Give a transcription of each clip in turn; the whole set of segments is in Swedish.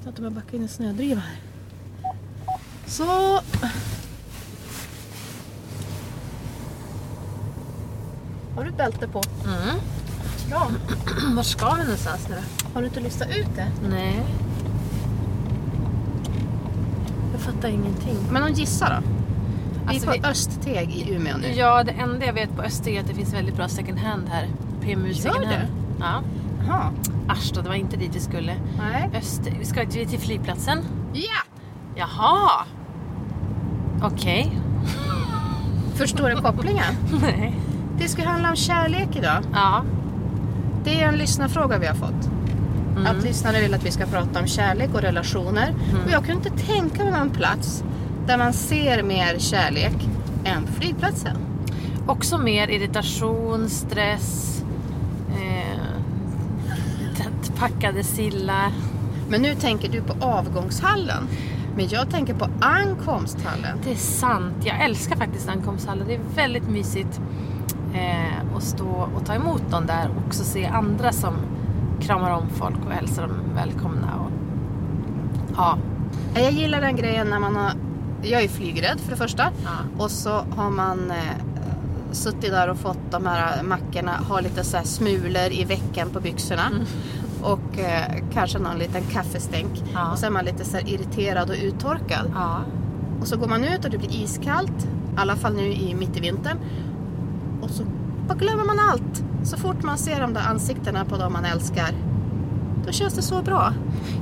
vet inte om jag backar in i snödriva här. Så. Har du bälte på? Mm. Bra. Var ska vi någonstans nu Har du inte listat ut det? Nej. Jag fattar ingenting. Men om gissa då? Vi Alltså, är på vi- Östteg i Umeå nu. Ja, det enda jag vet på Öster är att det finns väldigt bra second hand här. PMU Gör second det? hand. Ja. Jaha. Asch då, det var inte dit vi skulle. Nej. Öster, vi ska till till flygplatsen. Ja! Jaha! Okej. Förstår du kopplingen? Nej. Det ska handla om kärlek idag. Ja. Det är en lyssnarfråga vi har fått. Mm. Att lyssnare vill att vi ska prata om kärlek och relationer. Och jag kunde inte tänka mig någon plats där man ser mer kärlek än på flygplatsen. Också mer irritation, stress, eh, tätt packade sillar. Men nu tänker du på avgångshallen. Men jag tänker på ankomsthallen. Det är sant. Jag älskar faktiskt ankomsthallen. Det är väldigt mysigt eh, att stå och ta emot dem där och också se andra som kramar om folk och hälsar dem välkomna. Och, ja, Jag gillar den grejen när man har... Jag är flygrädd för det första. Ja. Och så har man eh, suttit där och fått de här mackorna, har lite så här smulor i vecken på byxorna. Mm. Och eh, kanske någon liten kaffestänk. Ja. Och så är man lite så irriterad och uttorkad. ja. Och så går man ut och det blir iskallt. I alla fall nu i mitt i vintern. Och så bara glömmer man allt. Så fort man ser de där ansiktena på dem man älskar. Då känns det så bra.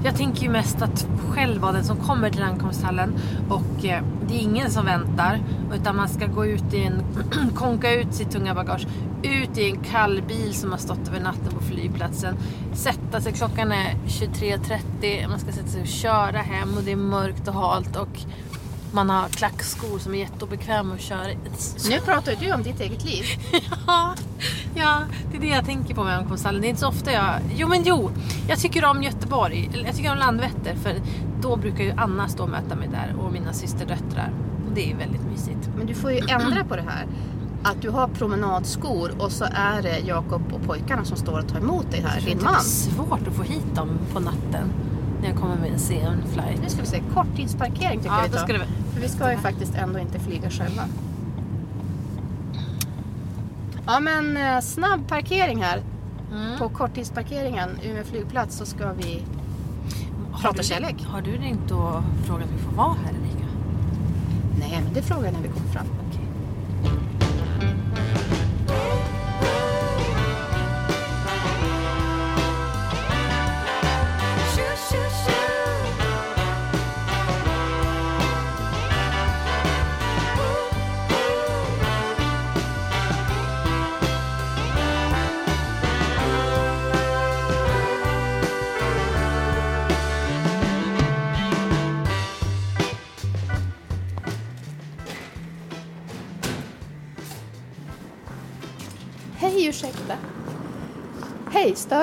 Jag tänker ju mest att själv vara den som kommer till ankomsthallen och eh, det är ingen som väntar utan man ska gå ut i en, konka ut sitt tunga bagage, ut i en kall bil som har stått över natten på flygplatsen, sätta sig, klockan är 23.30, man ska sätta sig och köra hem och det är mörkt och halt och man har klackskor som är jätteobekväma att köra i. Nu pratar ju du om ditt eget liv. Ja, ja, det är det jag tänker på med ankomsthallen. Det är inte så ofta jag... Jo, men jo. Jag tycker om Göteborg. Jag tycker om Landvetter. För då brukar ju Anna stå och möta mig där. Och mina systerdöttrar. Och det är väldigt mysigt. Men du får ju ändra på det här. Att du har promenadskor och så är det Jakob och pojkarna som står och tar emot dig här. Din inte det är svårt att få hit dem på natten. När jag kommer med en sen flight. Nu ska vi se, korttidsparkering tycker Ja, jag vi då tar. väl- För vi ska ju faktiskt ändå inte flyga själva. Ja men eh, snabb parkering här. Mm. På korttidsparkeringen Umeå flygplats så ska vi Har prata du- kärlek. Har du ringt och frågat om vi får vara här Erika? Nej men det frågar jag när vi kommer fram.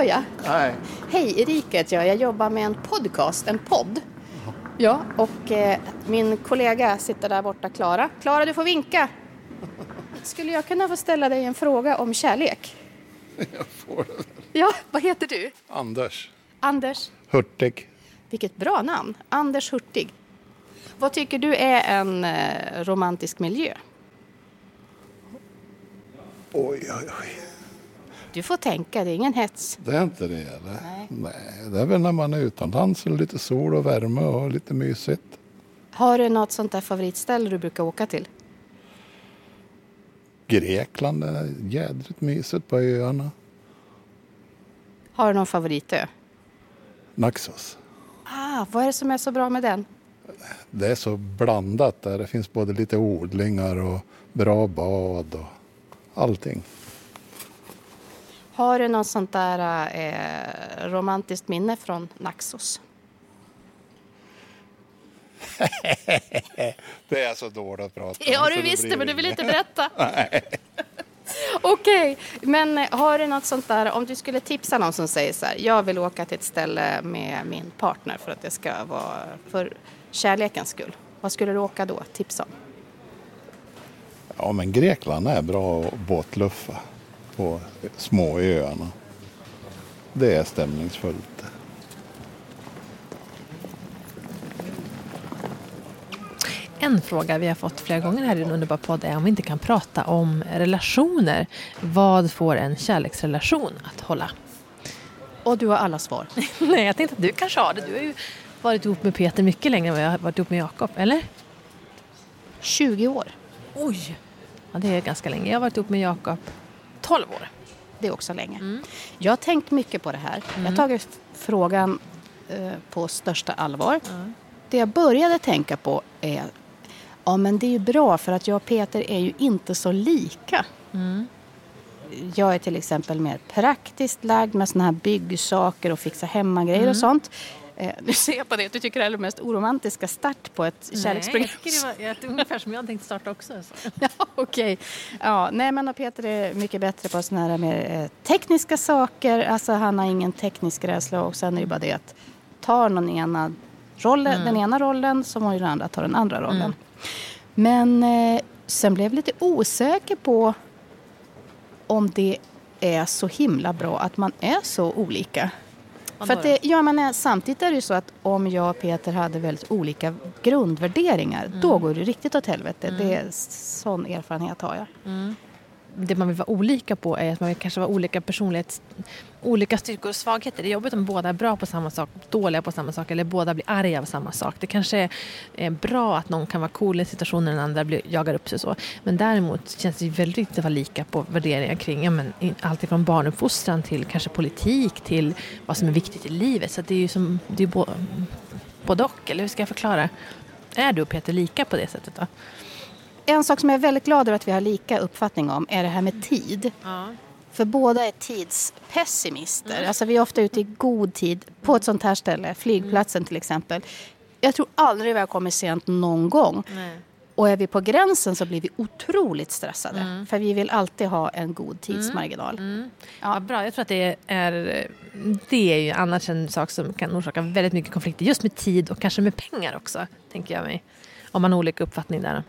Jag? Nej. Hej, Erika heter jag. Jag jobbar med en podcast, en podd. Ja, och eh, min kollega sitter där borta, Klara. Klara, du får vinka. Skulle jag kunna få ställa dig en fråga om kärlek? Jag får det. Ja, vad heter du? Anders. Anders. Hurtig. Vilket bra namn. Anders Hurtig. Vad tycker du är en eh, romantisk miljö? Oj, oj, oj. Du får tänka, det är ingen hets. Det är inte det eller? Nej. Nej. Det är väl när man är utomlands och lite sol och värme och lite mysigt. Har du något sånt där favoritställe du brukar åka till? Grekland är jädrigt mysigt på öarna. Har du någon favoritö? Naxos. Ah, vad är det som är så bra med den? Det är så blandat där. Det finns både lite odlingar och bra bad och allting. Har du något sånt där eh, romantiskt minne från Naxos? Det är så dåligt att prata om, Ja, du det visste, blir men du vill inte berätta. Okej, men eh, har du något sånt där, om du skulle tipsa någon som säger så här, jag vill åka till ett ställe med min partner för att det ska vara för kärlekens skull. Vad skulle du åka då? Tipsa om. Ja, men Grekland är bra att båtluffa på små öarna. Det är stämningsfullt. En fråga vi har fått flera gånger här i en underbar podd är om vi inte kan prata om relationer. Vad får en kärleksrelation att hålla? Och du har alla svar. Nej, jag tänkte att du kanske har det. Du har ju varit ihop med Peter mycket längre än vad jag har varit ihop med Jakob, eller? 20 år. Oj! Ja, det är ganska länge. Jag har varit ihop med Jakob 12 år. Det är också länge. Jag har tänkt mycket på det här. Jag har tagit frågan eh, på största allvar. Det jag började tänka på är Ja men det är ju bra för att jag och Peter är ju inte så lika. Jag är till exempel mer praktiskt lagd med såna här byggsaker och fixa hemmagrejer och sånt. Eh, nu ser jag på det att du tycker det är den mest oromantiska start på ett kärleksprogram. Nej, jag tycker det var jag, ungefär som jag tänkte starta också. Så. Ja, okej. Ja, nej, men och Peter är mycket bättre på såna här mer eh, tekniska saker. Alltså han har ingen teknisk rädsla och sen är det bara det att tar någon ena rollen, den ena rollen så må ju den andra ta den andra rollen. Men eh, sen blev jag lite osäker på om det är så himla bra att man är så olika. Vadå För det, ja, men eh, samtidigt är det ju så att om jag och Peter hade väldigt olika grundvärderingar, Mm. då går det riktigt åt helvete. Det är sån erfarenhet har jag. Det man vill vara olika på är att man vill kanske vara olika personlighets... Olika styrkor och svagheter. Det är jobbigt om båda är bra på samma sak, dåliga på samma sak eller båda blir arga av samma sak. Det kanske är bra att någon kan vara cool i situationen och när den andra blir, jagar upp sig så. Men däremot känns det ju väldigt viktigt att vara lika på värderingar kring ja, men, allt ifrån barnuppfostran till kanske politik till vad som är viktigt i livet. Så det är ju som, det är både och, eller hur ska jag förklara? Är du och Peter lika på det sättet då? En sak som jag är väldigt glad över att vi har lika uppfattning om är det här med tid. Ja. För båda är tidspessimister. Alltså vi är ofta ute i god tid på ett sånt här ställe, flygplatsen till exempel. Jag tror aldrig vi har kommit sent någon gång. Nej. Och är vi på gränsen så blir vi otroligt stressade. För vi vill alltid ha en god tidsmarginal. Ja. bra. Jag tror att det är, det är ju annars en sak som kan orsaka väldigt mycket konflikter. Just med tid och kanske med pengar också, tänker jag mig. Om man har olika uppfattning där.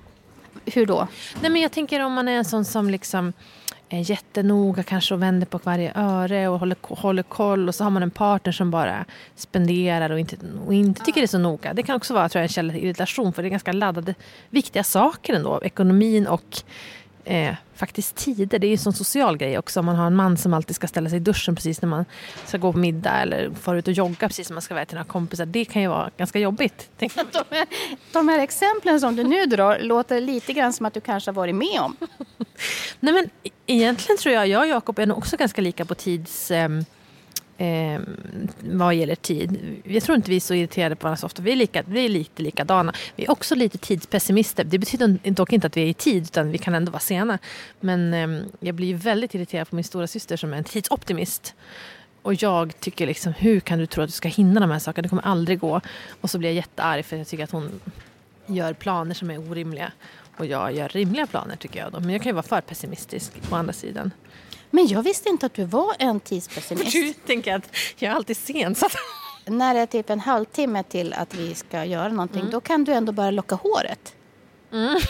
Hur då? Nej, men jag tänker om man är en sån som liksom är jättenoga kanske och vänder på varje öre och håller, håller koll och så har man en partner som bara spenderar och inte, och inte tycker det är så noga. Det kan också vara tror jag, en källa till irritation för det är ganska laddade viktiga saker ändå. Ekonomin och eh, faktiskt tider. Det är ju en sån social grej också. Om man har en man som alltid ska ställa sig i duschen precis när man ska gå på middag eller fara ut och jogga precis när man ska iväg till några kompisar. Det kan ju vara ganska jobbigt. De här, de här exemplen som du nu drar låter lite grann som att du kanske har varit med om. Nej, men e- egentligen tror jag jag och Jakob är nog också ganska lika på tids... ehm, eh, vad gäller tid. Jag tror inte vi är så irriterade på varandra så ofta. Vi är, lika, vi är lite likadana. Vi är också lite tidspessimister. Det betyder dock inte att vi är i tid, utan vi kan ändå vara sena. Men eh, jag blir ju väldigt irriterad på min stora syster som är en tidsoptimist. Och jag tycker liksom, hur kan du tro att du ska hinna de här sakerna? Det kommer aldrig gå. Och så blir jag jättearg för jag tycker att hon gör planer som är orimliga. Och jag gör rimliga planer tycker jag. Då. Men jag kan ju vara för pessimistisk på andra sidan. Men jag visste inte att du var en tidspessimist. Du tänker att jag är alltid sen. Så att... När det är typ en halvtimme till att vi ska göra någonting, då kan du ändå bara locka håret.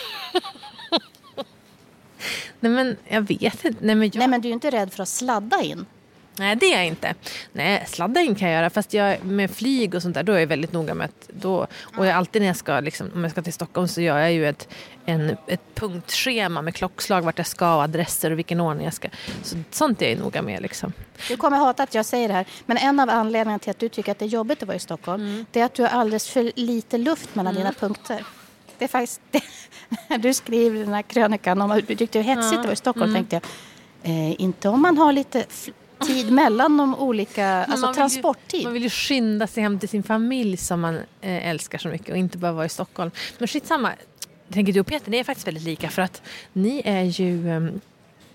Nej men jag vet inte. Nej men, jag... Nej, men du är ju inte rädd för att sladda in. Nej det är jag inte. Nej sladda in kan jag göra. Fast jag, med flyg och sånt där då är jag väldigt noga med att då, och jag alltid när jag ska, liksom, om jag ska till Stockholm så gör jag ju ett, en, ett punktschema med klockslag vart jag ska adresser och vilken ordning jag ska. Så, sånt är jag noga med liksom. Du kommer hata att jag säger det här, men en av anledningarna till att du tycker att det är jobbigt att vara i Stockholm, det är att du har alldeles för lite luft mellan dina punkter. Det är faktiskt det. När du skriver den här krönikan om att du tyckte det var hetsigt att vara i Stockholm tänkte jag, eh, inte om man har lite tid mellan de olika, alltså man vill transporttid. Ju, man vill ju skynda sig hem till sin familj som man eh, älskar så mycket och inte bara vara i Stockholm. Men skitsamma. Tänker du och Peter, ni är faktiskt väldigt lika för att ni är ju eh,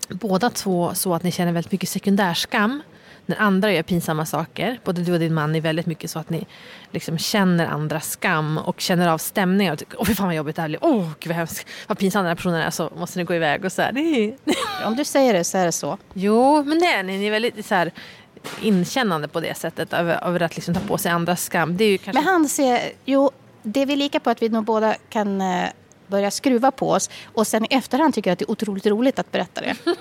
båda två så att ni känner väldigt mycket sekundärskam när andra gör pinsamma saker. Både du och din man är väldigt mycket så att ni liksom känner andras skam och känner av stämningar och tycker åh fy fan vad jobbigt det här blir. Åh gud vad hemskt. Vad pinsam den här personen är så måste ni gå iväg och så här. Om du säger det så är det så. Jo, men det är ni. Ni är väldigt så här, inkännande på det sättet över, över att liksom ta på sig andras skam. Det är ju kanske... Men han ser, jo, det är vi lika på att vi nog båda kan eh, börja skruva på oss och sen i efterhand tycker jag att det är otroligt roligt att berätta det.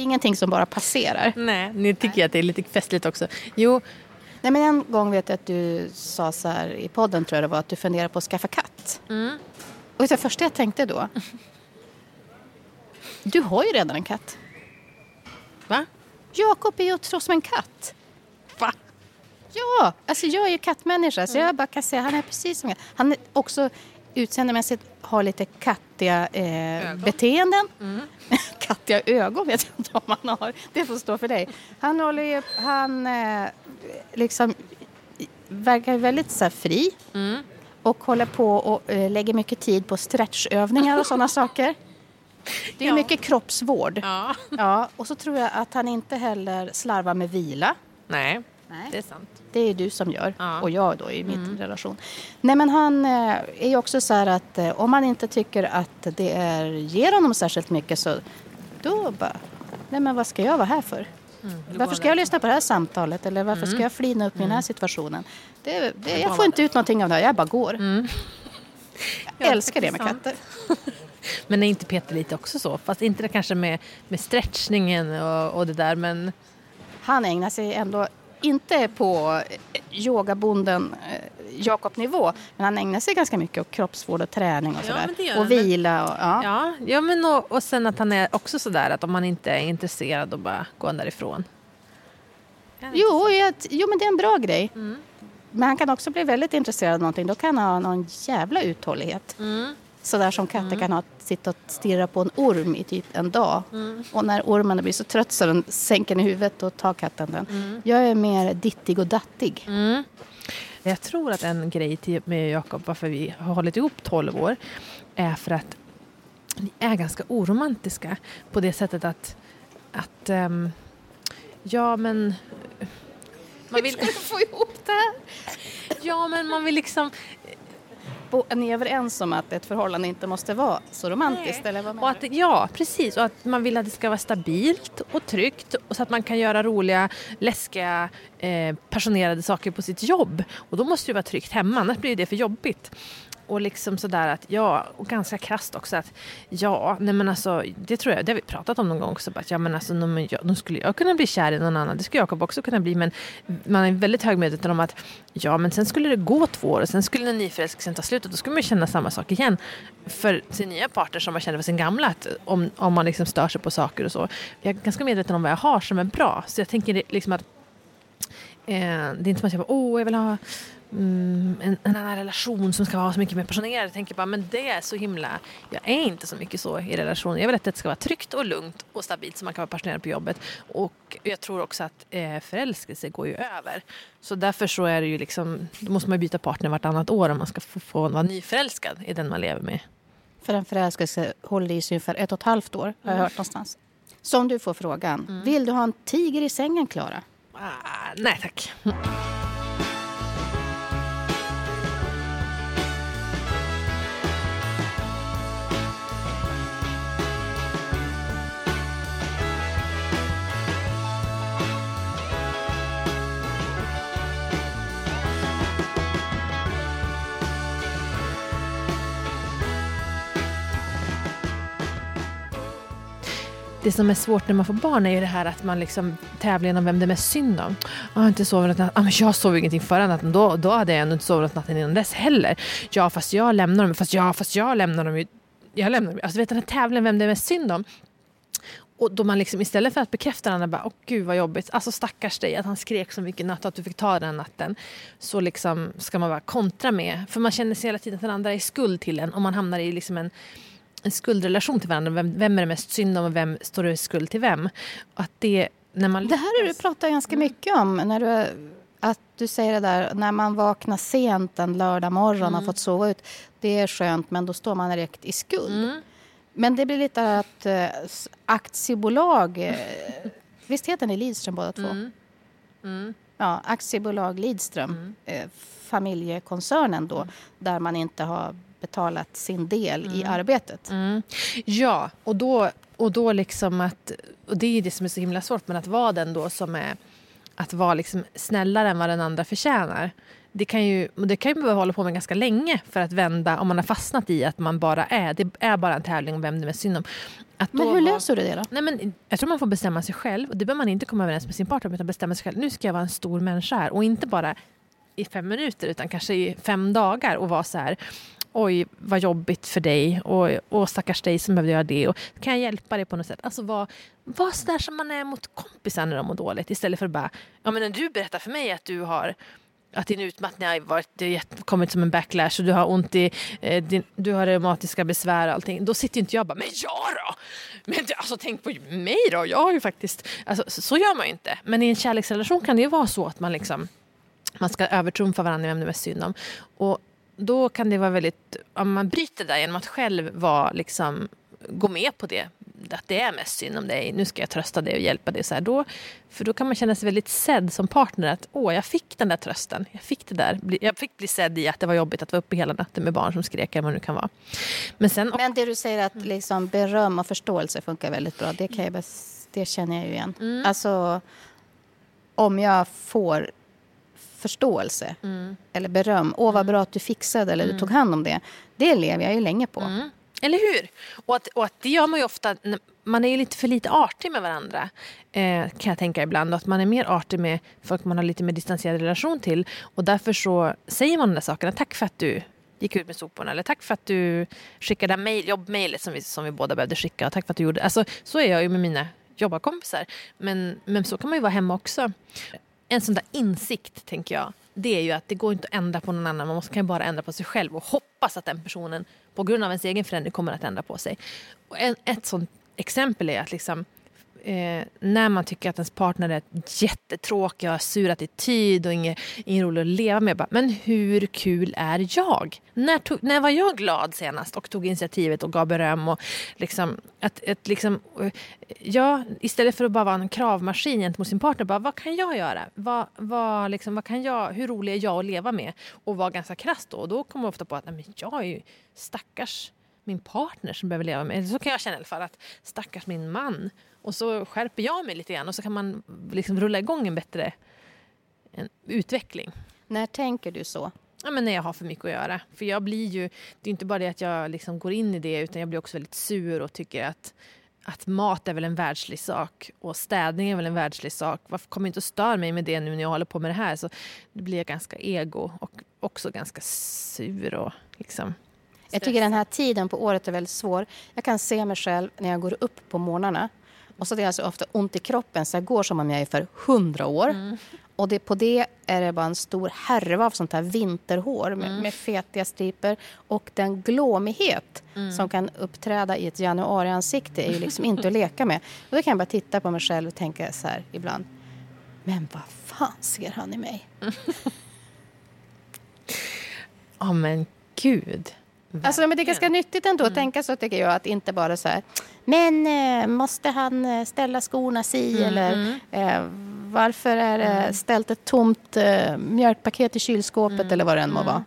Det är ingenting som bara passerar. Nej, ni tycker att det är lite festligt också. Jo, Nej, men en gång vet jag att du sa så här i podden tror jag det var att du funderar på att skaffa katt. Och det första jag tänkte då. Du har ju redan en katt. Va? Jakob är ju otroligt som en katt. Va? Ja, alltså jag är ju kattmänniska så jag bara kan säga han är precis som katt. Han är också utseendemässigt har lite kattiga eh, Ögon. beteenden. kattiga ögon vet jag inte om han har. Det får stå för dig. Han håller ju, han eh, liksom verkar väldigt så här, fri. Mm. Och håller på och eh, lägger mycket tid på stretchövningar och sådana saker. Det är Ja. mycket kroppsvård. Ja. Ja, och så tror jag att han inte heller slarvar med vila. Nej, Nej. det är sant. Det är du som gör Ja. och jag då i min relation. Nej men han eh, är ju också så här att eh, om man inte tycker att det är, ger honom särskilt mycket så då bara, nej men vad ska jag vara här för? Varför ska jag lyssna på det här samtalet eller varför ska jag flina upp i den här situationen? Det, det, jag får inte ut någonting av det här, jag bara går. Jag Ja, älskar det med katter. Men är inte Peter lite också så? Fast inte det kanske med, med stretchningen och, och det där men Han ägnar sig ändå inte på eh, yogabonden eh, Jakob-nivå, men han ägnar sig ganska mycket åt kroppsvård och träning och Ja, sådär. gör och vila och ja. Ja, ja men och, och sen att han är också sådär att om man inte är intresserad då bara går han därifrån. Jo, jag, jo, men det är en bra grej. Men han kan också bli väldigt intresserad av någonting. Då kan han ha någon jävla uthållighet. Mm. Sådär som katter kan ha, sitta och stirra på en orm i typ en dag. Och när ormen blir så trött så den sänker ner huvudet och tar katten den. Jag är mer dittig och dattig. Mm. Jag tror att en grej till med Jakob, varför vi har hållit ihop 12 år, är för att ni är ganska oromantiska på det sättet att, att ehm, ja men man vill, få ihop det här? ja men man vill liksom Bo- Är ni överens om att ett förhållande inte måste vara så romantiskt? Eller vad Och menar att, ja, precis. Och att man vill att det ska vara stabilt och tryggt och så att man kan göra roliga, läskiga, eh, passionerade saker på sitt jobb. Och då måste det vara tryggt hemma, annars blir det för jobbigt. Och liksom sådär att, ja, och ganska krasst också att, ja, nej men alltså, det tror jag, det har vi pratat om någon gång också, att, ja men alltså, nu, men jag, nu skulle jag kunna bli kär i någon annan, det skulle Jakob också kunna bli, men man är väldigt högmedveten om att, ja men sen skulle det gå två år och sen skulle den nyförälskelsen ta slut och då skulle man känna samma sak igen för sin nya partner som man känner för sin gamla, att om, om man liksom stör sig på saker och så. Jag är ganska medveten om vad jag har som är bra, så jag tänker liksom att Eh, det är inte som att jag bara, åh, jag vill ha mm, en, en annan relation som ska vara så mycket mer passionerad. Jag tänker bara, men det är så himla... Jag är inte så mycket så i relationer. Jag vill att det ska vara tryggt och lugnt och stabilt så man kan vara passionerad på jobbet. Och jag tror också att eh, förälskelse går ju över. Så därför så är det ju liksom, då måste man byta partner vartannat år om man ska få, få vara nyförälskad i den man lever med. För en förälskelse håller i sig ungefär ett och ett halvt år, har jag hört någonstans. Så om du får frågan, vill du ha en tiger i sängen, Klara? Ah, nej tack. Det som är svårt när man får barn är ju det här att man liksom tävlar om vem det är mest synd om. Jag har inte sovit natten. Ah, men jag sov ingenting förra natten. Då, då hade jag ändå inte sovit natten innan dess heller. Ja, fast jag lämnar dem. Fast ja, fast jag lämnar dem ju. Jag lämnar dem. Alltså vet den här tävlingen vem det är mest synd om. Och då man liksom istället för att bekräfta den bara, åh gud vad jobbigt, alltså stackars dig att han skrek så mycket natt och att du fick ta den natten. Så liksom ska man bara kontra med, för man känner sig hela tiden att den andra är skuld till en och man hamnar i liksom en, en skuldrelation till varandra. Vem, vem är det mest synd om och vem står i skuld till vem? Och att det, när man Det här har du pratat ganska mycket om. När du, att du säger det där, när man vaknar sent en lördag morgon och har fått sova ut. Det är skönt, men då står man direkt i skuld. Men det blir lite att s- aktiebolag... Eh, visst heter ni Lidström båda två? Ja, aktiebolag Lidström. Eh, familjekoncernen då, där man inte har betalat sin del i arbetet. Mm. Ja, och då, och då liksom att... Och det är det som är så himla svårt, men att vara den då som är... Att vara liksom snällare än vad den andra förtjänar. Det kan ju, det kan ju behöva hålla på med ganska länge för att vända, om man har fastnat i att man bara är, det är bara en tävling om vem det är synd om. Att Men hur löser du det då? Nej, men jag tror man får bestämma sig själv. Och det behöver man inte komma överens med sin partner utan bestämma sig själv. Nu ska jag vara en stor människa här. Och inte bara i fem minuter utan kanske i fem dagar och vara så här oj vad jobbigt för dig och, och stackars dig som behövde göra det. Och, kan jag hjälpa dig på något sätt? Alltså var, var sådär som man är mot kompisar när de mår dåligt istället för att bara, ja men när du berättar för mig att du har att din utmattning har varit, det kommit som en backlash och du har ont i, eh, din, du har reumatiska besvär och allting. Då sitter inte jag och bara, men jag då? Men alltså tänk på mig då, jag har ju faktiskt, alltså, så, så gör man ju inte. Men i en kärleksrelation kan det ju vara så att man liksom, man ska övertrumfa varandra i vem det är mest synd om. Och då kan det vara väldigt, om man bryter det där genom att själv vara liksom, gå med på det att det är mest synd om dig, nu ska jag trösta dig och hjälpa dig. Så här, då, för då kan man känna sig väldigt sedd som partner. Att åh, jag fick den där trösten. Jag fick, det där. Jag fick bli sedd i att det var jobbigt att vara uppe hela natten med barn som skrek eller vad det nu kan vara. Men, sen, Men det du säger att liksom beröm och förståelse funkar väldigt bra. Det, kan jag, det känner jag ju igen. Mm. Alltså, om jag får förståelse mm. eller beröm. Åh, vad mm. bra att du fixade eller mm. du tog hand om det. Det lever jag ju länge på. Mm. Eller hur? Och, att, och att det gör man ju ofta. Man är ju lite för lite artig med varandra. Eh, kan jag tänka ibland. Och att man är mer artig med folk man har lite mer distanserad relation till. Och därför så säger man de där sakerna. Tack för att du gick ut med soporna. Eller tack för att du skickade mail, jobbmejlet som vi, som vi båda behövde skicka. Tack för att du gjorde Alltså, så är jag ju med mina jobbarkompisar. Men, men så kan man ju vara hemma också. En sån där insikt, tänker jag, det är ju att det går inte att ändra på någon annan. Man måste, kan bara ändra på sig själv och hoppas att den personen på grund av ens egen förändring kommer att ändra på sig. Och en, ett sånt exempel är att liksom, eh, när man tycker att ens partner är jättetråkig och har sur attityd och ingen, ingen rolig att leva med. Bara, men hur kul är jag? När, tog, när var jag glad senast och tog initiativet och gav beröm? Och liksom, att, att liksom, eh, ja, istället för att bara vara en kravmaskin gentemot sin partner, bara, vad kan jag göra? Vad, vad, liksom, vad kan jag, hur rolig är jag att leva med? Och vara ganska krass då. Och då kommer man ofta på att nej, men jag är ju stackars min partner som behöver leva med. Så kan jag känna i alla fall. Att stackars min man. Och så skärper jag mig lite grann och så kan man liksom rulla igång en bättre en utveckling. När tänker du så? Ja, men när jag har för mycket att göra. För jag blir ju, det är inte bara det att jag liksom går in i det utan jag blir också väldigt sur och tycker att, att mat är väl en världslig sak och städning är väl en världslig sak. Varför kommer inte att störa mig med det nu när jag håller på med det här? Så då blir jag ganska ego och också ganska sur och liksom jag tycker den här tiden på året är väldigt svår. Jag kan se mig själv när jag går upp på morgnarna och så har jag så ofta ont i kroppen så jag går som om jag är för hundra år. Mm. Och det, på det är det bara en stor härva av sånt här vinterhår med, mm. med fetiga striper. Och den glåmighet mm. som kan uppträda i ett januariansikte är ju liksom inte att leka med. Och då kan jag bara titta på mig själv och tänka så här ibland. Men vad fan ser han i mig? Ja oh, men gud. Alltså, men det är ganska nyttigt ändå att mm. tänka så tycker jag. Att inte bara så här, men eh, måste han eh, ställa skorna si mm, eller mm. eh, varför är det mm. ställt ett tomt eh, mjölkpaket i kylskåpet mm, eller vad det än må vara.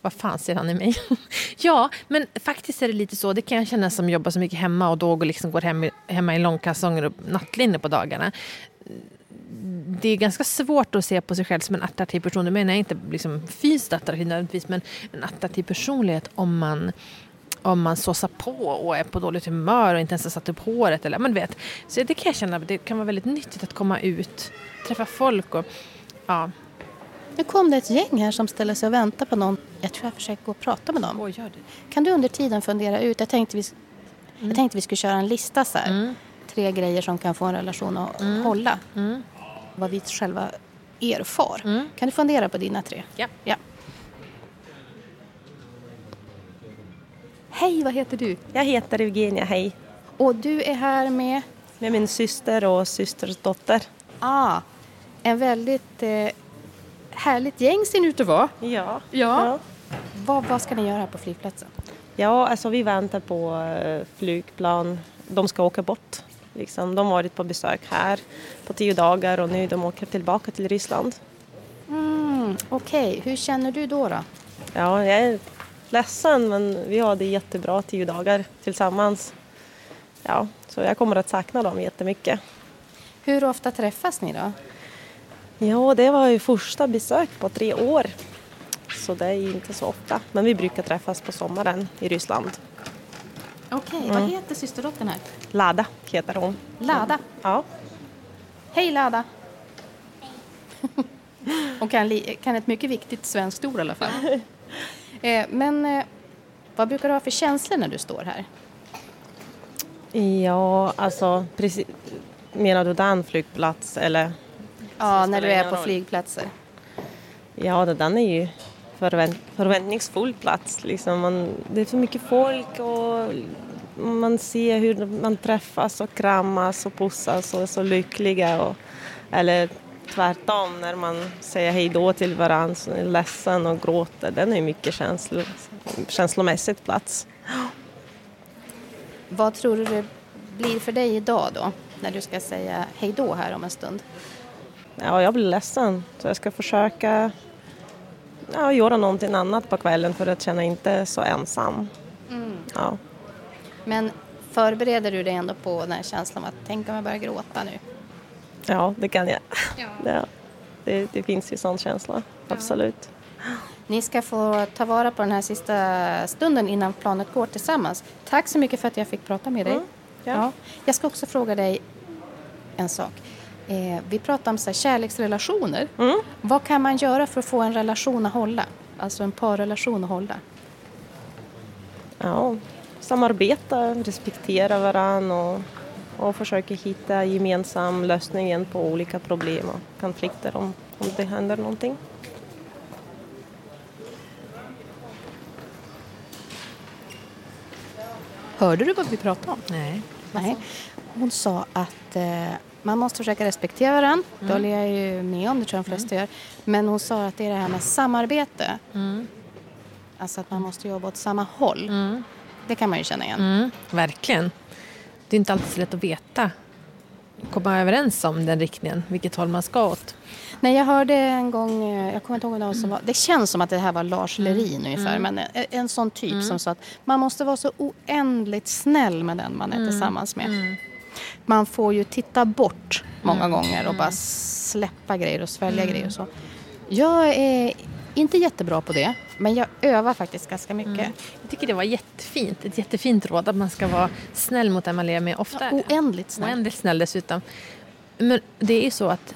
Vad fan ser han i mig? ja, men faktiskt är det lite så. Det kan jag känna som jobbar så mycket hemma och då liksom går hem, hemma i långkalsonger och nattlinne på dagarna det är ganska svårt att se på sig själv som en attraktiv person. Det menar jag inte liksom fysiskt attraktiv nödvändigtvis, men en attraktiv personlighet om man om man såsar på och är på dåligt humör och inte ens har satt upp håret. Eller, man vet. Så det kan jag känna det kan vara väldigt nyttigt att komma ut, träffa folk och ja. Nu kom det ett gäng här som ställer sig och väntar på någon. Jag tror jag försöker gå och prata med dem. Oh. Kan du under tiden fundera ut? Jag tänkte vi, mm. jag tänkte vi skulle köra en lista så här. Mm. Tre grejer som kan få en relation att mm. hålla. Vad vi själva erfar. Mm. Kan du fundera på dina tre? Ja. ja. Hej, vad heter du? Jag heter Eugenia, hej. Och du är här med? Med min syster och systers dotter. Ah, en väldigt eh, härligt gäng ser ni ut att vara. Ja. ja. ja. Vad, vad ska ni göra här på flygplatsen? Ja, alltså vi väntar på eh, flygplan. De ska åka bort Liksom, de har varit på besök här på tio dagar och nu de åker tillbaka till Ryssland. Mm, Okej, okay. hur känner du då, då? Ja, jag är ledsen men vi har det jättebra tio dagar tillsammans. Ja, så jag kommer att sakna dem jättemycket. Hur ofta träffas ni då? Ja, det var ju första besök på tre år. Så det är inte så ofta. Men vi brukar träffas på sommaren i Ryssland. Okej, okay, mm. vad heter systerdottern här? Lada heter hon. Lada? Ja. Hej Lada! Hon kan, kan ett mycket viktigt svenskt ord i alla fall. Eh, men eh, vad brukar du ha för känslor när du står här? Ja, alltså precis. Menar du den flygplats eller? Ja, när du är på roll. flygplatser. Ja, det- den är ju förvänt, förväntningsfull plats. Liksom. Man, det är så mycket folk och man ser hur man träffas och kramas och pussas och är så lyckliga. Och, eller tvärtom, när man säger hej då till varandra, så är ledsen och gråter. Den är mycket känslo, känslomässigt plats. Vad tror du det blir för dig idag då? När du ska säga hej då här om en stund. Ja, jag blir ledsen, så jag ska försöka ja, göra någonting annat på kvällen för att känna inte så ensam. Ja. Men förbereder du dig ändå på den här känslan av att tänk om jag börjar gråta nu? Ja, det kan jag. Ja. Ja, det, det finns ju sån känsla, absolut. Ni ska få ta vara på den här sista stunden innan planet går tillsammans. Tack så mycket för att jag fick prata med dig. Mm, ja. Ja. Jag ska också fråga dig en sak. Eh, vi pratar om så här, kärleksrelationer. Mm. Vad kan man göra för att få en relation att hålla? Alltså en parrelation att hålla? Ja, samarbeta, respektera varandra och, och försöka hitta gemensam lösningen på olika problem och konflikter om, om det händer någonting. Hörde du vad vi pratade om? Nej. Nej. Hon sa att eh, man måste försöka respektera varandra. Det håller jag ju med om, det tror jag de flesta gör. Men hon sa att det är det här med samarbete. Alltså att man måste jobba åt samma håll. Det kan man ju känna igen. Mm, verkligen. Det är inte alltid så lätt att veta. Komma överens om den riktningen, vilket håll man ska åt. Nej, jag hörde en gång, eh, jag kommer inte ihåg någon som var, det känns som att det här var Lars Lerin ungefär, men en, en sån typ som sa att man måste vara så oändligt snäll med den man är tillsammans med. Man får ju titta bort många gånger och bara släppa grejer och svälja grejer och så. Jag är inte jättebra på det, men jag övar faktiskt ganska mycket. Jag tycker det var jättefint. Ett jättefint råd att man ska vara snäll mot den man lever med. Ofta Ja, oändligt snäll. Oändligt snäll dessutom. Men det är ju så att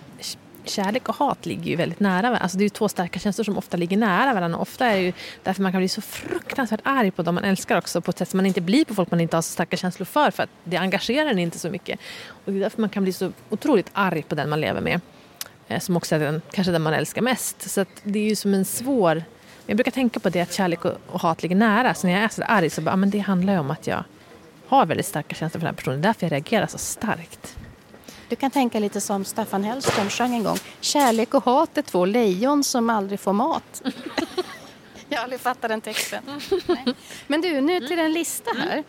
kärlek och hat ligger ju väldigt nära varandra. Alltså det är ju två starka känslor som ofta ligger nära varandra. Ofta är det ju därför man kan bli så fruktansvärt arg på dem man älskar också på ett sätt som man inte blir på folk man inte har så starka känslor för för att det engagerar en inte så mycket. Och det är därför man kan bli så otroligt arg på den man lever med. Eh, som också är den, kanske den man älskar mest. Så att det är ju som en svår... Jag brukar tänka på det att kärlek och, och hat ligger nära. Så när jag är så arg så bara, ah, men det handlar ju om att jag har väldigt starka känslor för den här personen. Det är därför jag reagerar så starkt. Du kan tänka lite som Staffan Hellström sjöng en gång. Kärlek och hat är två lejon som aldrig får mat. jag har aldrig fattat den texten. Nej. Men du, nu till en lista här.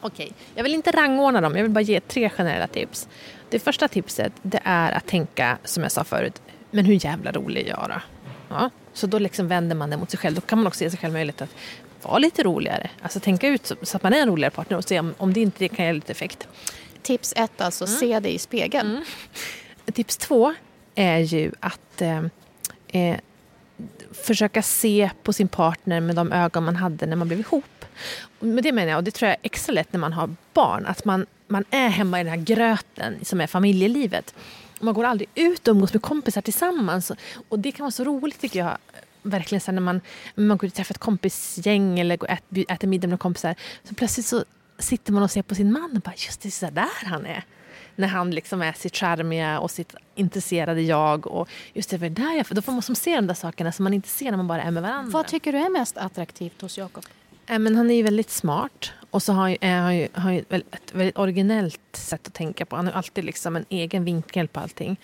Okej, jag vill inte rangordna dem. Jag vill bara ge tre generella tips. Det första tipset det är att tänka, som jag sa förut, men hur jävla rolig är jag då? Ja, så då liksom vänder man det mot sig själv. Då kan man också ge sig själv möjlighet att vara lite roligare. Alltså tänka ut så, så att man är en roligare partner och se om, om det inte kan ge lite effekt. Tips ett alltså, se dig i spegeln. Tips två är ju att eh, eh, försöka se på sin partner med de ögon man hade när man blev ihop. Med det menar jag, och det tror jag är extra lätt när man har barn, att man, man är hemma i den här gröten som är familjelivet. Man går aldrig ut och umgås med kompisar tillsammans. Och det kan vara så roligt tycker jag. Verkligen sen när man, man går ut och träffar ett kompisgäng eller går och ät, äter middag med kompisar. Så plötsligt så sitter man och ser på sin man och bara just det, så där han är. När han liksom är sitt charmiga och sitt intresserade jag. Och just det, där jag, då får man som se de där sakerna som man inte ser när man bara är med varandra. Vad tycker du är mest attraktivt hos Jakob? Eh, Men han är ju väldigt smart och så har han är han ju, har ju ett väldigt originellt sätt att tänka på. Han har alltid liksom en egen vinkel på allting.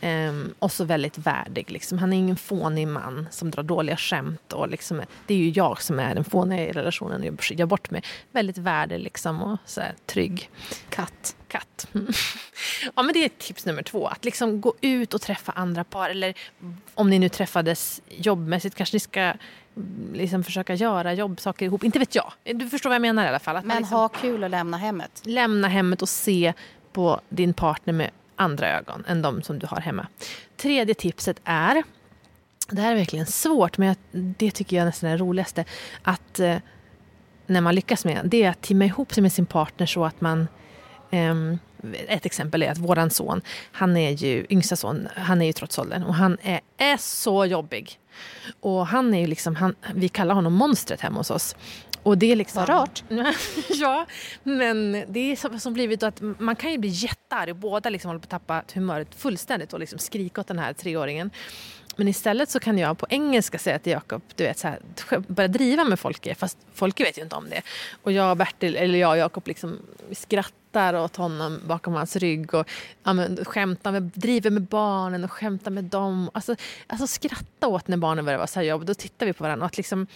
Ehm, och så väldigt värdig. Liksom. Han är ingen fånig man som drar dåliga skämt. Och liksom, det är ju jag som är den fåniga i relationen och jag gör bort mig. Väldigt värdig liksom, och så här, trygg. Katt. Katt. ja, men det är tips nummer två. Att liksom gå ut och träffa andra par. Eller om ni nu träffades jobbmässigt kanske ni ska liksom försöka göra jobbsaker ihop. Inte vet jag. Du förstår vad jag menar i alla fall. Att Men liksom ha kul och lämna hemmet. lämna hemmet och se på din partner med andra ögon än de som du har hemma. Tredje tipset är, det här är verkligen svårt men det tycker jag nästan är det roligaste, att eh, när man lyckas med det är att timma ihop sig med sin partner så att man ehm, ett exempel är att våran son, han är ju yngsta son, han är ju trots åldern och han är, är så jobbig. Och han är ju liksom, han, vi kallar honom monstret hemma hos oss. Och det är liksom... Vad rart. ja, men det är som, som blivit att man kan ju bli jättearg båda liksom håller på att tappa humöret fullständigt och liksom skrika åt den här treåringen. Men istället så kan jag på engelska säga till Jakob, du vet så här, börja driva med Folke, fast Folke vet ju inte om det. Och jag och Bertil, eller jag och Jakob liksom skrattar åt honom bakom hans rygg och ja, men, skämtar med, driver med barnen och skämtar med dem. Alltså, alltså skratta åt när barnen börjar vara så här jobb, då tittar vi på varandra. Och att, liksom,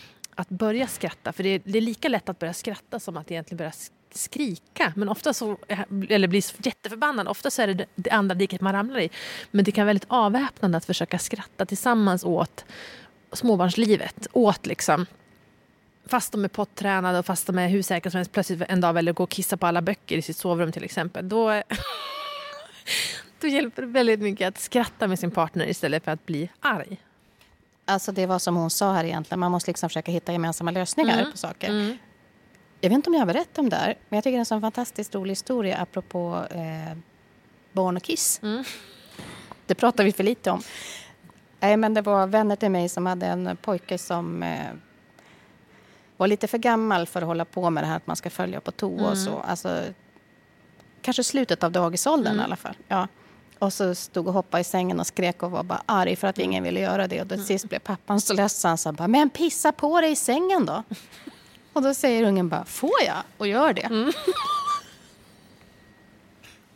att börja skratta, för det är, det är lika lätt att börja skratta som att egentligen börja skrika. Men ofta så, eh, eller bli jätteförbannad. Ofta så är det det andra diket man ramlar i. Men det kan vara väldigt avväpnande att försöka skratta tillsammans åt småbarnslivet. Åt liksom fast de är pottränade och fast de är hur säkra som helst plötsligt en dag väljer att gå och kissa på alla böcker i sitt sovrum till exempel. Då, då hjälper det väldigt mycket att skratta med sin partner istället för att bli arg. Alltså det var som hon sa här egentligen, man måste liksom försöka hitta gemensamma lösningar Mm. på saker. Mm. Jag vet inte om jag har berättat om det här, men jag tycker det är en sån fantastiskt rolig historia apropå eh, barn och kiss. Mm. Det pratar vi för lite om. Nej, men det var vänner till mig som hade en pojke som eh, var lite för gammal för att hålla på med det här att man ska följa på toa och så. Alltså, kanske slutet av dagisåldern i alla fall. Ja. Och så stod och hoppade i sängen och skrek och var bara arg för att ingen ville göra det. Och då sist blev pappan så ledsen så han bara, men pissa på dig i sängen då. Och då säger ungen bara, får jag? Och gör det.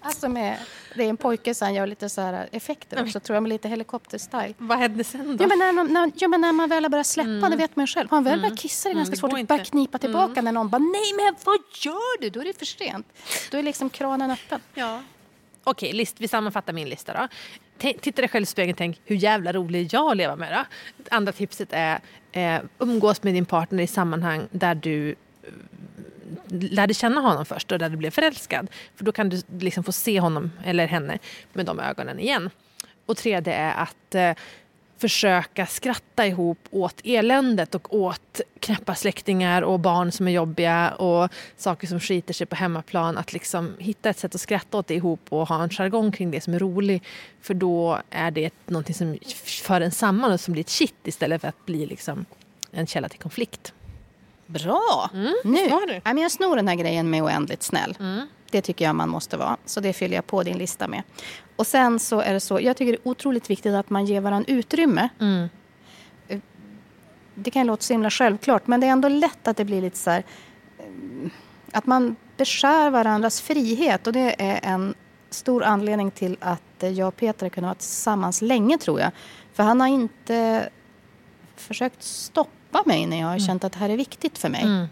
Alltså med, det är en pojke så han gör lite så här effekter också, tror jag, med lite helikopterstyle. Vad hände sen då? Ja men, när, man- när, ja, men när man väl har börjat släppa, det vet man ju själv. Har man väl börjat kissa det är ganska det svårt att inte. knipa tillbaka när någon bara, nej men vad gör du? Då är det för sent. Då är liksom kranen öppen. Ja. Okej, list, vi sammanfattar min lista då. T- titta dig själv i spegeln och tänk hur jävla rolig är jag att leva med då? Andra tipset är eh, umgås med din partner i sammanhang där du eh, lärde känna honom först och där du blev förälskad. För då kan du liksom få se honom eller henne med de ögonen igen. Och tredje är att eh, försöka skratta ihop åt eländet och åt knäppa släktingar och barn som är jobbiga och saker som skiter sig på hemmaplan. Att liksom hitta ett sätt att skratta åt det ihop och ha en jargong kring det som är rolig. För då är det någonting som för en samman och som blir ett kitt istället för att bli liksom en källa till konflikt. Bra! nu. Nej, men jag snor den här grejen med oändligt snäll. Det tycker jag man måste vara. Så det fyller jag på din lista med. Och sen så är det så, jag tycker det är otroligt viktigt att man ger varandra utrymme. Eh, Det kan låta så himla självklart, men det är ändå lätt att det blir lite så här... eh, Att man beskär varandras frihet och det är en stor anledning till att jag och Peter har kunnat vara tillsammans länge tror jag. För han har inte försökt stoppa mig när jag har känt att det här är viktigt för mig. Mm.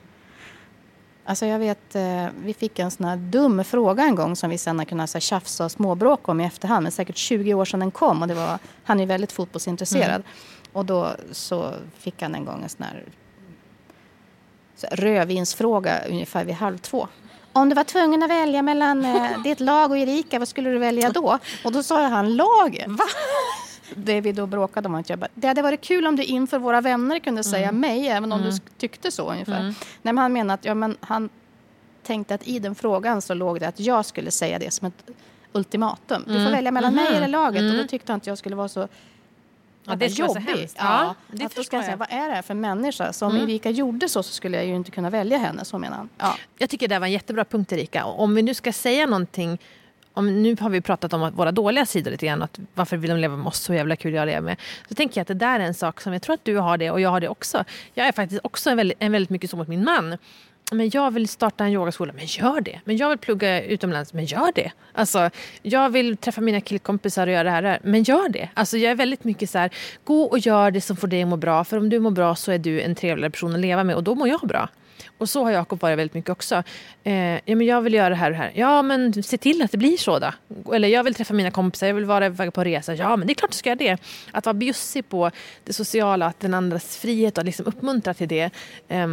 Alltså jag vet, eh, vi fick en sån här dum fråga en gång som vi sen har kunnat så här, tjafsa och småbråka om i efterhand. Men säkert 20 år sedan den kom och det var, han är väldigt fotbollsintresserad. Och då så fick han en gång en sån här, så här rödvinsfråga ungefär vid halv två. Om du var tvungen att välja mellan eh, ditt lag och Erika, vad skulle du välja då? Och då sa han laget. Va? Det vi då bråkade om att jag bara, det hade varit kul om du inför våra vänner kunde säga mig, även om du sk- tyckte så ungefär. Nej, men han menade att ja, men han tänkte att i den frågan så låg det att jag skulle säga det som ett ultimatum. Du får välja mellan mig eller laget. Och då tyckte han att jag skulle vara så Ja, det skulle vara så hemskt. Ja, det att då förstår ska jag säga, vad är det här för människa? Så om Erika gjorde så så skulle jag ju inte kunna välja henne, så menar han. Ja. Jag tycker det var en jättebra punkt Erika. Om vi nu ska säga någonting om, nu har vi pratat om att våra dåliga sidor lite grann. Att varför vill de leva med oss? Så jävla kul jag lever med. Så tänker jag att det där är en sak som jag tror att du har det och jag har det också. Jag är faktiskt också en väldigt, en väldigt mycket så mot min man. Men jag vill starta en yogaskola, men gör det. Men jag vill plugga utomlands, men gör det. Alltså, jag vill träffa mina killkompisar och göra det här, här men gör det. Alltså, jag är väldigt mycket så här, gå och gör det som får dig att må bra. För om du mår bra så är du en trevligare person att leva med och då mår jag bra. Och så har Jakob varit väldigt mycket också. Eh, ja, men jag vill göra det här och det här. Ja, men se till att det blir så då. Eller jag vill träffa mina kompisar, jag vill vara iväg på resa. Ja, men det är klart du ska göra det. Att vara bjussig på det sociala, att den andras frihet och liksom uppmuntra till det. Eh,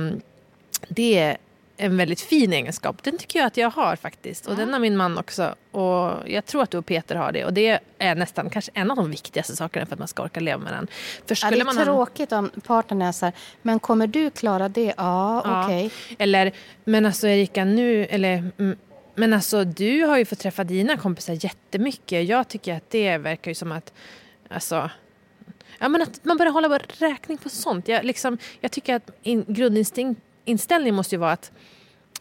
det en väldigt fin egenskap. Den tycker jag att jag har faktiskt. Och den har min man också. Och jag tror att du och Peter har det. Och det är nästan kanske en av de viktigaste sakerna för att man ska orka leva med den. För Ja, det är man ha- tråkigt om partnern är så här, men kommer du klara det? Ja, Ja. okej. Eller, men alltså Erika nu, eller mm, Men alltså du har ju fått träffa dina kompisar jättemycket. Jag tycker att det verkar ju som att, alltså, ja men att man börjar hålla räkning på sånt. Jag, liksom, jag tycker att in, grundinställningen måste ju vara att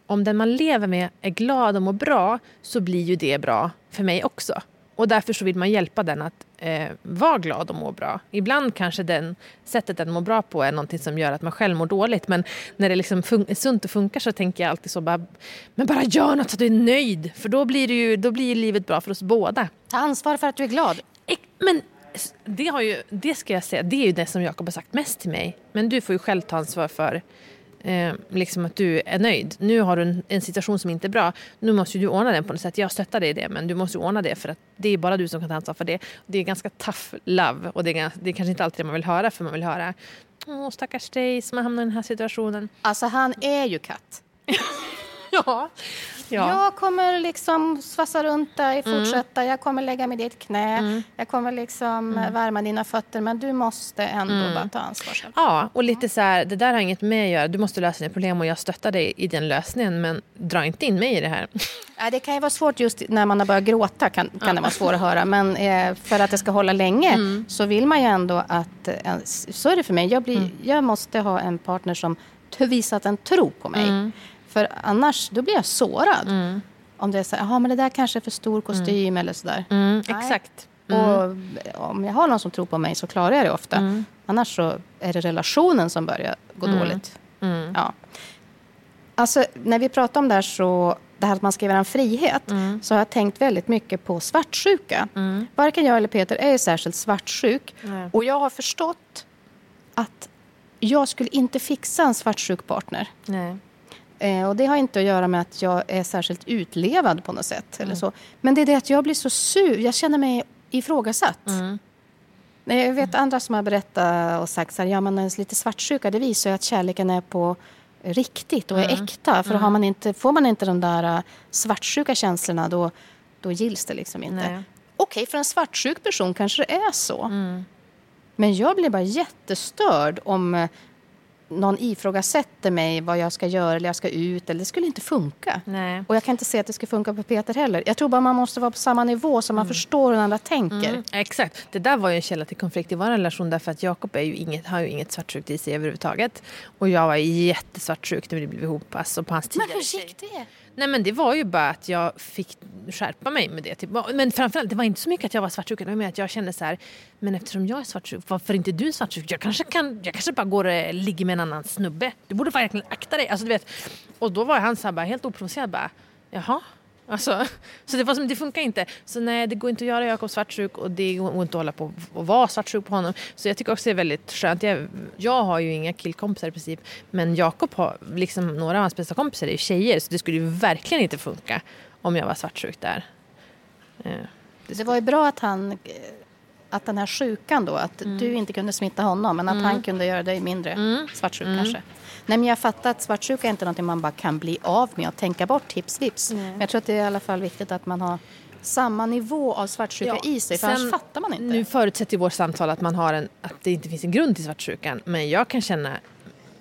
om den man lever med är glad och mår bra så blir ju det bra för mig också. Och därför så vill man hjälpa den att eh, vara glad och må bra. Ibland kanske den sättet den mår bra på är någonting som gör att man själv mår dåligt. Men när det liksom är sunt och funkar så tänker jag alltid så bara, men bara gör något så att du är nöjd. För då blir, det ju, då blir livet bra för oss båda. Ta ansvar för att du är glad. Men det, har ju, det ska jag säga, det är ju det som Jakob har sagt mest till mig. Men du får ju själv ta ansvar för eh, liksom att du är nöjd. Nu har du en, en, situation som inte är bra. Nu måste du ordna den på något sätt. Jag stöttar dig i det men du måste ordna det för att det är bara du som kan ta ansvar för det. Det är ganska tough love och det är, det är kanske inte alltid det man vill höra för man vill höra Åh stackars dig som har hamnat i den här situationen. Alltså han är ju katt. ja. Ja. Jag kommer liksom svassa runt dig, mm. fortsätta. Mm. Jag kommer lägga mig i ditt knä. Mm. Jag kommer liksom mm. värma dina fötter. Men du måste ändå mm. bara ta ansvar själv. Ja, och lite så här, det där har inget med att göra. Du måste lösa dina problem och jag stöttar dig i den lösningen. Men dra inte in mig i det här. Ja, det kan ju vara svårt just när man har börjat gråta. Kan, kan ja. det vara svårt att höra. Men eh, för att det ska hålla länge mm. så vill man ju ändå att... Eh, så är det för mig. Jag, blir, jag måste ha en partner som visat en tro på mig. För annars då blir jag sårad. Mm. Om det är så här, men det där kanske är för stor kostym mm. eller sådär. Mm, exakt. Och om jag har någon som tror på mig så klarar jag det ofta. Mm. Annars så är det relationen som börjar gå mm. dåligt. Mm. Ja. Alltså, när vi pratar om det här så det här att man ska ge varandra frihet mm. så har jag tänkt väldigt mycket på svartsjuka. Mm. Varken jag eller Peter är särskilt svartsjuk. Mm. Och jag har förstått att jag skulle inte fixa en svartsjuk partner. Nej. Eh, och det har inte att göra med att jag är särskilt utlevad på något sätt. Mm. Eller så. Men det är det att jag blir så sur. Jag känner mig ifrågasatt. Mm. Jag vet andra som har berättat och sagt att ja, lite svartsjuka det visar att kärleken är på riktigt och är mm. äkta. För mm. man inte, får man inte de där äh, svartsjuka känslorna då, då gills det liksom inte. Nej. Okej, för en svartsjuk person kanske det är så. Mm. Men jag blir bara jättestörd om äh, någon ifrågasätter mig vad jag ska göra eller jag ska ut. Eller det skulle inte funka. Nej. Och jag kan inte se att det ska funka på Peter heller. Jag tror bara man måste vara på samma nivå så man mm. förstår hur andra tänker. Mm. Exakt. Det där var ju en källa till konflikt i vår relation därför att Jakob är ju inget, har ju inget svartsjukt i sig överhuvudtaget. Och jag var jättesvartsjuk när vi blev ihop. Alltså på hans Men hur gick det? Nej men det var ju bara att jag fick skärpa mig med det. Typ. Men framförallt, det var inte så mycket att jag var svartsjuk. Det var mer att jag kände så här, men eftersom jag är svartsjuk, varför är inte du svartsjuk? Jag kanske, kan, jag kanske bara går och ligger med en annan snubbe. Du borde verkligen akta dig. Alltså, du vet. Och då var han så här, bara, helt oprovocerad bara, jaha? Alltså, så det, var som, det funkar inte. Så nej, det går inte att göra Jakob svartsjuk och det går inte att hålla på och vara svartsjuk på honom. Så jag tycker också det är väldigt skönt. Jag, jag har ju inga killkompisar i princip. Men Jakob har, liksom några av hans bästa kompisar är tjejer. Så det skulle ju verkligen inte funka om jag var svartsjuk där. Eh, det, det var ju bra att han att den här sjukan då, att mm. du inte kunde smitta honom men att mm. han kunde göra dig mindre mm. svartsjuk mm. kanske. Nej, men jag fattar att svartsjuka är inte någonting man bara kan bli av med och tänka bort hips vips. Men jag tror att det är i alla fall viktigt att man har samma nivå av svartsjuka ja, i sig, för annars fattar man inte. Nu förutsätter vårt samtal att, man har en, att det inte finns en grund till svartsjukan, men jag kan känna,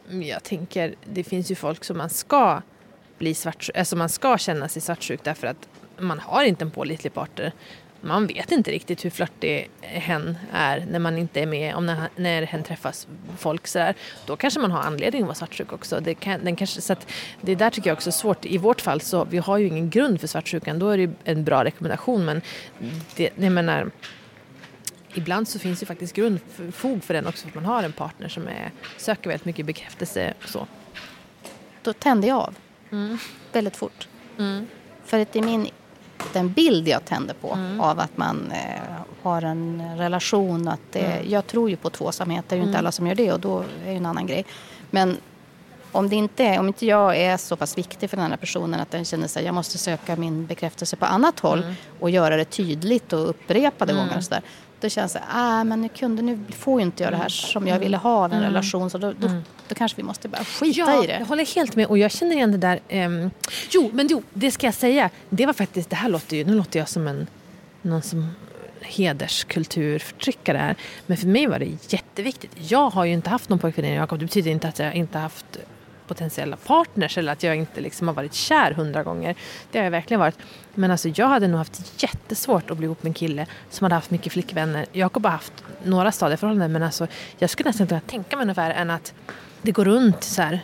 jag tänker, det finns ju folk som man ska bli svartsjuk, alltså man ska känna sig svartsjuk därför att man har inte en pålitlig partner man vet inte riktigt hur flörtig hen är när man inte är med, om när, när hen träffas folk sådär. Då kanske man har anledning att vara svartsjuk också. Det, kan, den kanske, så det där tycker jag också är svårt. I vårt fall så vi har ju ingen grund för svartsjukan. Då är det en bra rekommendation men det, jag menar, ibland så finns det faktiskt grund, för, fog för den också för att man har en partner som är, söker väldigt mycket bekräftelse och så. Då tände jag av mm. väldigt fort. Mm. För att i min den bild jag tänder på mm. av att man eh, har en relation. Att det, mm. Jag tror ju på tvåsamhet, det är ju inte mm. alla som gör det och då är det en annan grej. Men om, det inte är, om inte jag är så pass viktig för den här personen att den känner att jag måste söka min bekräftelse på annat håll mm. och göra det tydligt och upprepade mm. gånger och sådär då känns det, ah, men nu, kunde, nu får ju inte jag det här som jag ville ha av en mm. relation. Så då, då, mm. då, kanske vi måste bara skita ja, i det. jag håller helt med. Och jag känner igen det där. Um, jo, men jo, det ska jag säga. Det var faktiskt, det här låter ju, nu låter jag som en, någon som hederskulturförtryckare här. Men för mig var det jätteviktigt. Jag har ju inte haft någon pojkvän innan Jakob. Det betyder inte att jag inte haft potentiella partners eller att jag inte liksom har varit kär hundra gånger. Det har jag verkligen varit. Men alltså jag hade nog haft jättesvårt att bli ihop med en kille som hade haft mycket flickvänner. Jakob har haft några stadiga förhållanden men alltså jag skulle nästan inte kunna tänka mig ungefär än att det går runt så här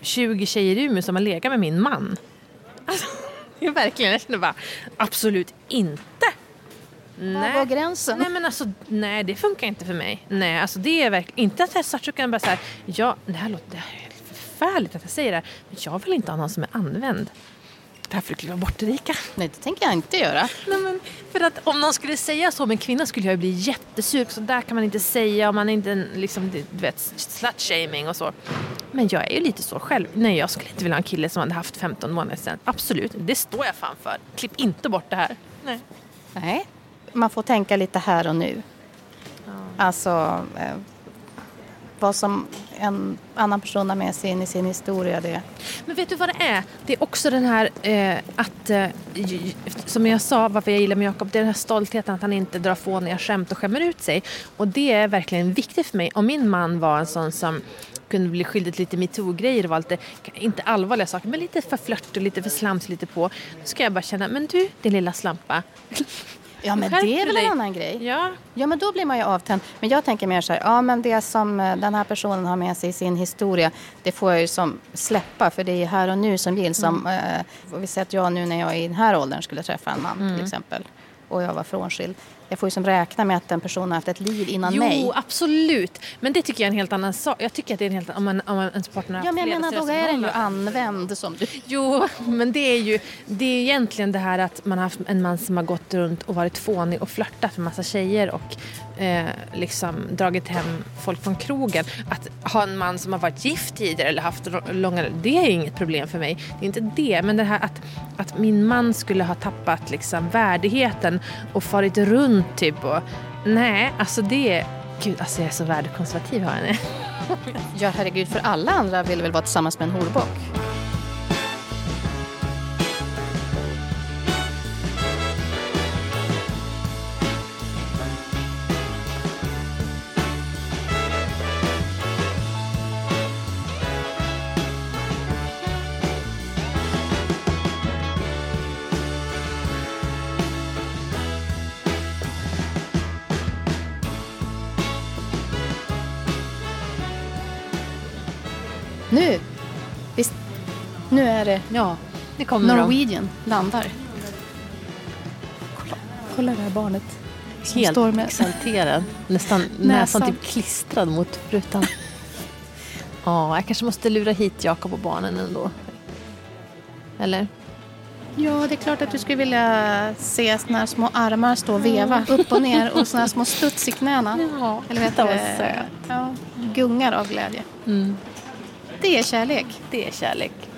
20 tjejer i Umeå som har legat med min man. Alltså, jag verkligen, jag känner bara absolut inte. Var går gränsen? Nej men alltså, nej det funkar inte för mig. Nej, alltså det är verkligen inte att och kan bara säga, ja, det här låter det här är förfärligt att jag säger det här, men jag vill inte ha någon som är använd. Får du kliva bort Erika. Nej, det tänker jag inte göra. Nej, men för att om någon skulle säga så om en kvinna skulle jag bli jättesur. Så där kan man inte säga om man är inte liksom, du vet, slut-shaming och så. Men jag är ju lite så själv. Nej, jag skulle inte vilja ha en kille som hade haft 15 månader sedan. Absolut, det står jag fan för. Klipp inte bort det här. Nej. Nej, man får tänka lite här och nu. Alltså, eh, vad som en annan person har med sig in i sin historia, det... Men vet du vad det är? Det är också den här eh, att, eh, som jag sa, varför jag gillar med Jakob, det är den här stoltheten att han inte drar fåniga skämt och skämmer ut sig. Och det är verkligen viktigt för mig. Om min man var en sån som kunde bli skyldig till lite metoo-grejer och var lite, inte allvarliga saker, men lite för flört och lite för slams, lite på. Då ska jag bara känna, men du, din lilla slampa. Ja, men Skärp det är väl dig. en annan grej. Ja, Ja, men då blir man ju avtänd. Men jag tänker mer så här, ja men det som eh, den här personen har med sig i sin historia, det får jag ju som släppa för det är här och nu som gills. Som, eh, vi säger att jag nu när jag i den här åldern skulle träffa en man till exempel och jag var frånskild. Jag får ju som räkna med att den personen har haft ett liv innan jo, mig. absolut. Men det tycker jag är en helt annan sak. Jag tycker att det är en helt om man, om man ens partner har Ja, men jag menar då är den ju använd som du. Jo, men det är ju det är egentligen det här att man har haft en man som har gått runt och varit fånig och flörtat med massa tjejer och eh, liksom dragit hem folk från krogen. Att ha en man som har varit gift tidigare eller haft långa... Det är inget problem för mig. Det är inte det. Men det här att, att min man skulle ha tappat liksom värdigheten och farit runt typ och... Nej, alltså det... Gud, alltså jag är så värdekonservativ har jag nu. Ja, herregud, för alla andra vill väl vara tillsammans med en horbock. Nu, visst, nu är det Ja, det kommer de. Norwegian landar. Kolla, kolla det här barnet. som Helt står med- exalterad. Nästan näsan typ klistrad mot rutan. Ja, jag kanske måste lura hit Jakob och barnen ändå. Eller? Ja, det är klart att du skulle vilja se såna här små armar stå och veva upp och ner och såna här små studs i knäna. Ja, Eller vet det var söt. Ja, gungar av glädje. Mm. Det är kärlek. Det är kärlek.